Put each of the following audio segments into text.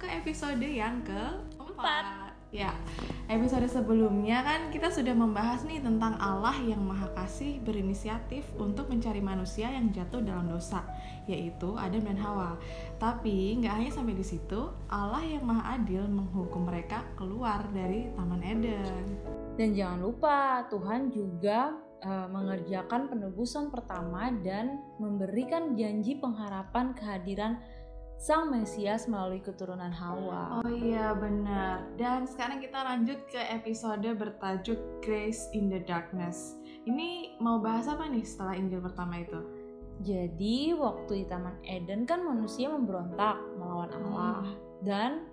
ke episode yang keempat. Ya, episode sebelumnya kan kita sudah membahas nih tentang Allah yang Maha Kasih berinisiatif untuk mencari manusia yang jatuh dalam dosa, yaitu Adam dan Hawa. Tapi nggak hanya sampai di situ, Allah yang Maha Adil menghukum mereka keluar dari Taman Eden. Dan jangan lupa, Tuhan juga uh, mengerjakan penebusan pertama dan memberikan janji pengharapan kehadiran Sang Mesias melalui keturunan Hawa. Oh iya benar. Dan sekarang kita lanjut ke episode bertajuk Grace in the Darkness. Ini mau bahas apa nih setelah Injil pertama itu? Jadi waktu di Taman Eden kan manusia memberontak melawan Allah hmm. dan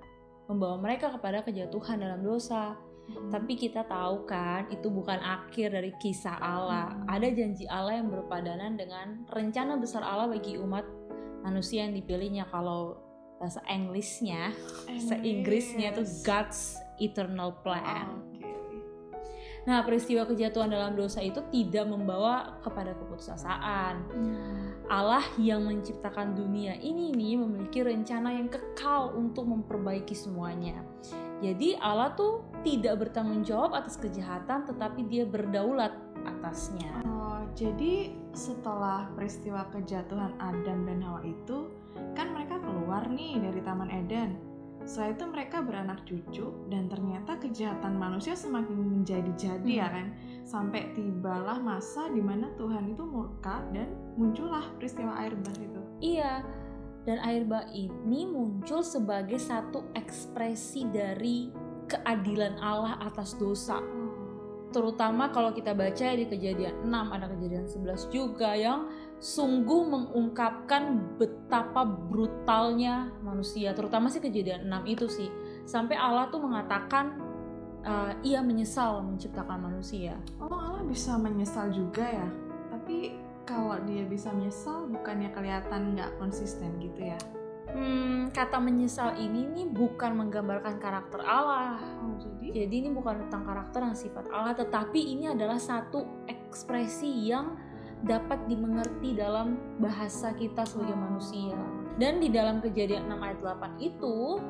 membawa mereka kepada kejatuhan dalam dosa. Hmm. Tapi kita tahu kan itu bukan akhir dari kisah Allah. Hmm. Ada janji Allah yang berpadanan dengan rencana besar Allah bagi umat manusia yang dipilihnya kalau bahasa Inggrisnya, bahasa Inggrisnya itu God's eternal plan. Oh, okay. Nah, peristiwa kejatuhan dalam dosa itu tidak membawa kepada keputusasaan. Hmm. Allah yang menciptakan dunia ini nih memiliki rencana yang kekal untuk memperbaiki semuanya. Jadi Allah tuh tidak bertanggung jawab atas kejahatan tetapi dia berdaulat atasnya. Oh, jadi setelah peristiwa kejatuhan Adam dan Hawa itu, kan mereka keluar nih dari Taman Eden. Setelah itu mereka beranak cucu dan ternyata kejahatan manusia semakin menjadi-jadi ya hmm. ya kan. Sampai tibalah masa di mana Tuhan itu murka dan muncullah peristiwa air bah itu. Iya, dan air bah ini muncul sebagai satu ekspresi dari keadilan Allah atas dosa terutama kalau kita baca di kejadian 6 ada kejadian 11 juga yang sungguh mengungkapkan betapa brutalnya manusia terutama sih kejadian 6 itu sih. Sampai Allah tuh mengatakan uh, ia menyesal menciptakan manusia. Oh Allah bisa menyesal juga ya? Tapi kalau dia bisa menyesal bukannya kelihatan nggak konsisten gitu ya hmm, kata menyesal ini nih bukan menggambarkan karakter Allah. Oh, jadi? Jadi ini bukan tentang karakter dan sifat Allah, tetapi ini adalah satu ekspresi yang dapat dimengerti dalam bahasa kita sebagai oh. manusia. Dan di dalam kejadian 6 ayat 8 itu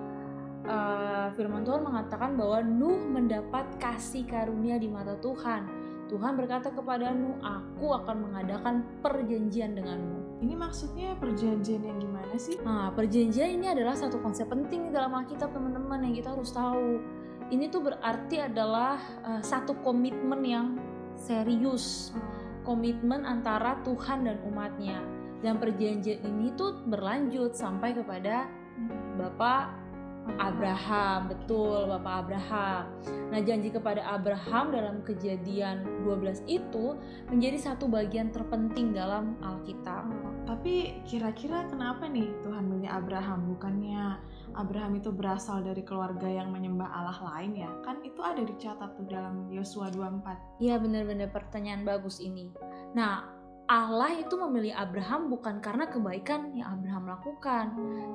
uh, firman Tuhan mengatakan bahwa Nuh mendapat kasih karunia di mata Tuhan Tuhan berkata kepada Nuh, aku akan mengadakan perjanjian denganmu. Ini maksudnya perjanjian yang gimana sih? Nah, perjanjian ini adalah satu konsep penting dalam Alkitab teman-teman yang kita harus tahu. Ini tuh berarti adalah uh, satu komitmen yang serius. Komitmen antara Tuhan dan umatnya. Dan perjanjian ini tuh berlanjut sampai kepada Bapak Abraham, betul Bapak Abraham. Nah, janji kepada Abraham dalam kejadian 12 itu menjadi satu bagian terpenting dalam Alkitab. Tapi kira-kira kenapa nih Tuhan milih Abraham? Bukannya Abraham itu berasal dari keluarga yang menyembah Allah lain ya? Kan itu ada dicatat tuh dalam Yosua 24. Iya, benar-benar pertanyaan bagus ini. Nah, Allah itu memilih Abraham bukan karena kebaikan yang Abraham lakukan,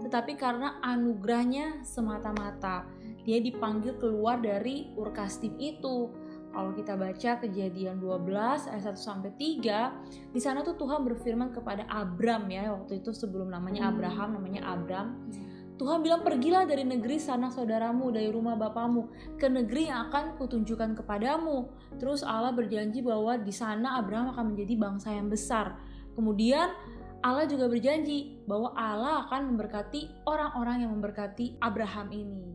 tetapi karena anugerahnya semata-mata. Dia dipanggil keluar dari Urkastim itu. Kalau kita baca kejadian 12 ayat 1 sampai 3, di sana tuh Tuhan berfirman kepada Abram ya, waktu itu sebelum namanya Abraham namanya Abram. Tuhan bilang pergilah dari negeri sanak saudaramu dari rumah bapamu ke negeri yang akan kutunjukkan kepadamu. Terus Allah berjanji bahwa di sana Abraham akan menjadi bangsa yang besar. Kemudian Allah juga berjanji bahwa Allah akan memberkati orang-orang yang memberkati Abraham ini.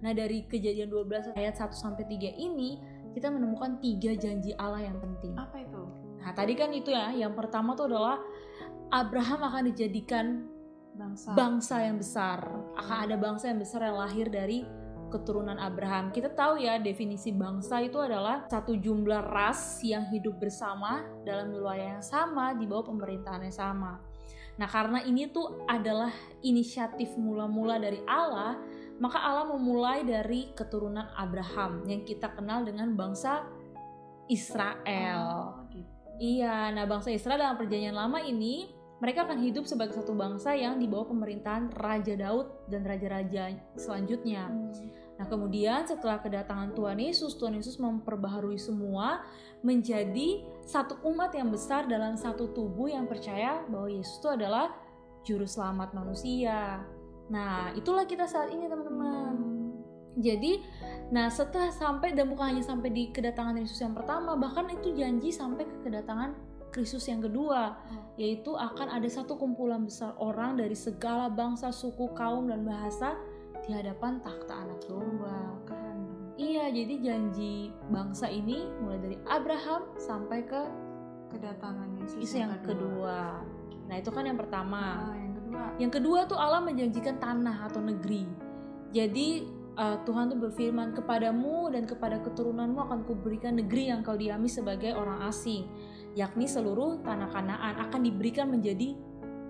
Nah, dari kejadian 12 ayat 1 sampai 3 ini kita menemukan tiga janji Allah yang penting. Apa itu? Nah, tadi kan itu ya, yang pertama tuh adalah Abraham akan dijadikan bangsa bangsa yang besar akan ada bangsa yang besar yang lahir dari keturunan Abraham. Kita tahu ya definisi bangsa itu adalah satu jumlah ras yang hidup bersama dalam wilayah yang sama di bawah pemerintahan yang sama. Nah, karena ini tuh adalah inisiatif mula-mula dari Allah, maka Allah memulai dari keturunan Abraham yang kita kenal dengan bangsa Israel. Oh, gitu. Iya, nah bangsa Israel dalam perjanjian lama ini mereka akan hidup sebagai satu bangsa yang di bawah pemerintahan Raja Daud dan raja-raja selanjutnya. Nah, kemudian setelah kedatangan Tuhan Yesus, Tuhan Yesus memperbaharui semua menjadi satu umat yang besar dalam satu tubuh yang percaya bahwa Yesus itu adalah juru selamat manusia. Nah, itulah kita saat ini teman-teman. Jadi, nah setelah sampai dan bukan hanya sampai di kedatangan Yesus yang pertama, bahkan itu janji sampai ke kedatangan Kristus yang kedua, yaitu akan ada satu kumpulan besar orang dari segala bangsa, suku, kaum dan bahasa di hadapan takhta anak domba. Iya, jadi janji bangsa ini mulai dari Abraham sampai ke kedatangan Yesus Yesus yang kedua. Nah, itu kan yang pertama. Ah, yang kedua. Yang kedua tuh Allah menjanjikan tanah atau negeri. Jadi uh, Tuhan tuh berfirman kepadamu dan kepada keturunanmu akan kuberikan negeri yang kau diami sebagai orang asing, yakni seluruh tanah Kanaan akan diberikan menjadi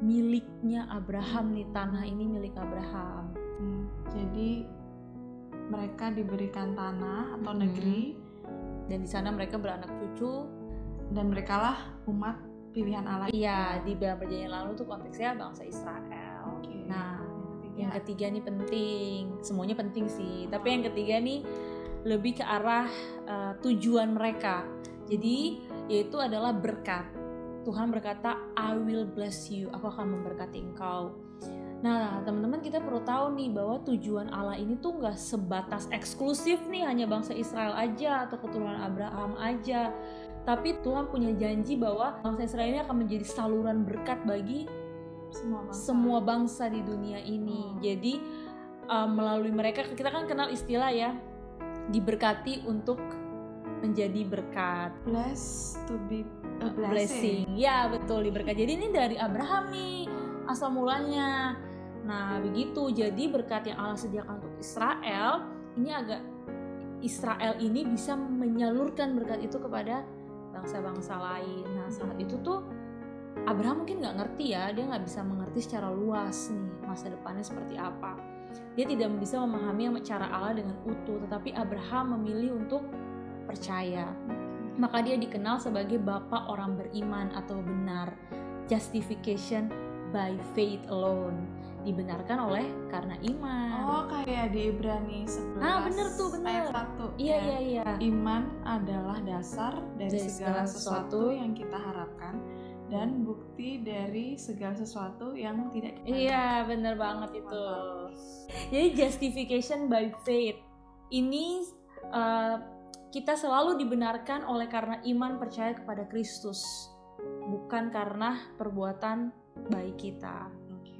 miliknya Abraham nih tanah ini milik Abraham. Hmm, jadi mereka diberikan tanah atau Mhm. negeri Dan di sana mereka beranak cucu. dan merekalah umat pilihan Allah. Iya, di dalam perjanjian lalu tuh konteksnya bangsa Israel. Oke. Nah, yang Yang ketiga. ketiga nih penting, semuanya penting sih. Tapi yang ketiga nih lebih ke arah uh, tujuan mereka. Jadi yaitu adalah berkat. Tuhan berkata, I will bless you. Aku akan memberkati engkau. Nah, teman-teman kita perlu tahu nih bahwa tujuan Allah ini tuh nggak sebatas eksklusif nih hanya bangsa Israel aja atau keturunan Abraham aja. Tapi Tuhan punya janji bahwa bangsa Israel ini akan menjadi saluran berkat bagi semua bangsa. semua bangsa di dunia ini. Hmm. Jadi uh, melalui mereka kita kan kenal istilah ya diberkati untuk menjadi berkat. bless to be a blessing. blessing. Ya, betul diberkati. Jadi ini dari Abraham nih asal mulanya. Nah, begitu. Jadi berkat yang Allah sediakan untuk Israel, ini agak Israel ini bisa menyalurkan berkat itu kepada bangsa-bangsa lain. Nah, saat itu tuh Abraham mungkin nggak ngerti ya, dia nggak bisa mengerti secara luas nih masa depannya seperti apa. Dia tidak bisa memahami cara Allah dengan utuh, tetapi Abraham memilih untuk percaya. Maka dia dikenal sebagai bapak orang beriman atau benar. Justification by faith alone. Dibenarkan oleh karena iman. Oh, kayak di Ibrani 11 Ah, bener tuh, bener. ayat 1. iya iya iya. Iman adalah dasar dari, Dari segala segala sesuatu sesuatu. yang kita harapkan dan bukti dari segala sesuatu yang tidak kita iya bener banget itu. jadi justification by faith. Ini uh, kita selalu dibenarkan oleh karena iman percaya kepada Kristus bukan karena perbuatan baik kita Oke.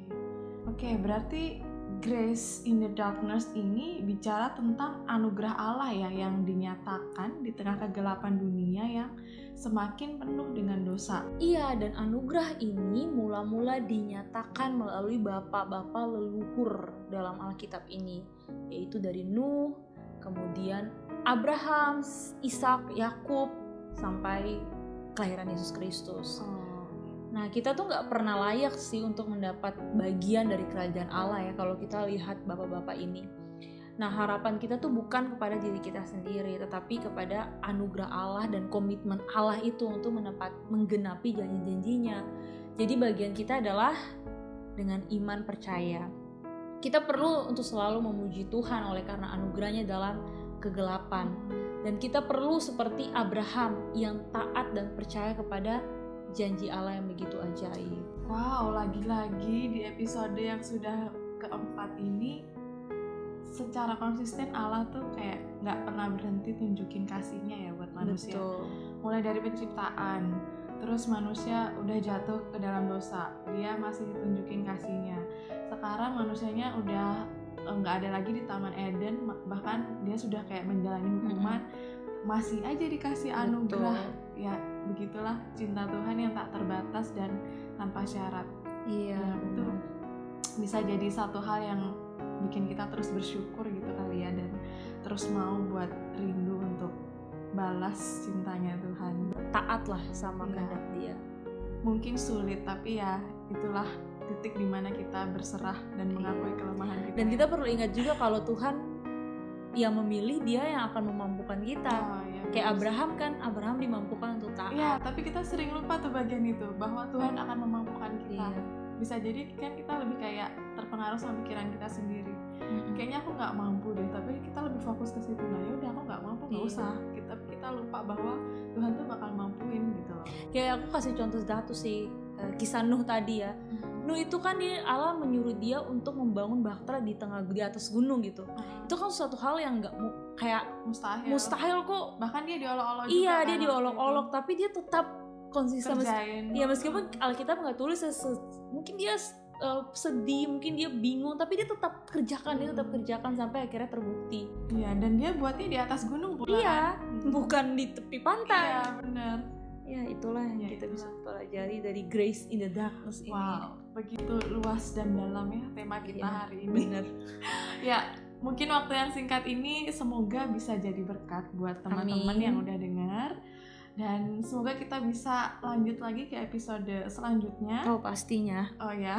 Oke, berarti grace in the darkness ini bicara tentang anugerah Allah ya yang dinyatakan di tengah kegelapan dunia yang semakin penuh dengan dosa. Iya, dan anugerah ini mula-mula dinyatakan melalui bapak-bapak leluhur dalam Alkitab ini, yaitu dari Nuh, kemudian Abraham, Ishak, Yakub, sampai kelahiran Yesus Kristus. Oh. Nah, kita tuh nggak pernah layak sih untuk mendapat bagian dari kerajaan Allah ya kalau kita lihat bapak-bapak ini. Nah, harapan kita tuh bukan kepada diri kita sendiri, tetapi kepada anugerah Allah dan komitmen Allah itu untuk menepat, menggenapi janji-janjinya. Jadi bagian kita adalah dengan iman percaya. Kita perlu untuk selalu memuji Tuhan oleh karena anugerahnya dalam kegelapan. Dan kita perlu seperti Abraham yang taat dan percaya kepada janji Allah yang begitu ajaib. Wow, lagi-lagi di episode yang sudah keempat ini secara konsisten Allah tuh kayak nggak pernah berhenti tunjukin kasihnya ya buat manusia. Betul. Mulai dari penciptaan, terus manusia udah jatuh ke dalam dosa, dia masih tunjukin kasihnya. Sekarang manusianya udah nggak ada lagi di Taman Eden, bahkan dia sudah kayak menjalani hukuman, masih aja dikasih anugerah. Ya begitulah cinta Tuhan yang tak terbatas dan tanpa syarat. Iya, Ya, itu betul. bisa jadi satu hal yang bikin kita terus bersyukur gitu kali ya dan terus mau buat rindu untuk balas cintanya Tuhan. Taatlah sama Iya. kehendak Dia. Mungkin sulit tapi ya itulah titik di mana kita berserah dan mengakui kelemahan kita. Dan kita perlu ingat juga kalau Tuhan yang memilih Dia yang akan memampukan kita. Oh, ya, Kayak bagus. Abraham kan, Abraham dimampukan untuk taat. Iya, tapi kita sering lupa tuh bagian itu bahwa Tuhan akan memampukan kita. Iya. Bisa jadi kan kita lebih kayak terpengaruh sama pikiran kita sendiri. Mm-mm. kayaknya aku nggak mampu deh tapi kita lebih fokus ke situ nah yaudah aku nggak mampu nggak Iya. usah kita kita lupa bahwa Tuhan tuh bakal mampuin gitu loh Kayak aku kasih contoh satu sih, eh, kisah Nuh tadi ya. Nuh itu kan dia Allah menyuruh dia untuk membangun bahtera di tengah di atas gunung gitu. Itu kan suatu hal yang nggak mu- kayak mustahil. mustahil kok. Bahkan dia diolok-olok juga. Iya kan dia waktu diolok-olok itu. tapi dia tetap konsisten. Mes- kerjain. Ya meskipun Alkitab nggak tulis mungkin dia uh, sedih, mungkin dia bingung, tapi dia tetap kerjakan, dia tetap Hmm. kerjakan sampai akhirnya terbukti. Iya, dan dia buatnya di atas gunung pula. Iya, kan? bukan di tepi pantai. Iya, benar. Ya itulah yang Ya, kita itulah. bisa pelajari dari Grace in the Darkness ini. Wow, begitu luas dan dalam ya tema kita Iya, hari ini. Bener. Ya, mungkin waktu yang singkat ini semoga bisa jadi berkat buat teman-teman yang udah dengar. Dan semoga kita bisa lanjut lagi ke episode selanjutnya. Oh pastinya. Oh ya.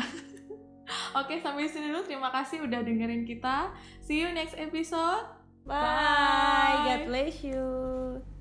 Oke, sampai sini dulu. Terima kasih udah dengerin kita. See you next episode. Bye. God bless you.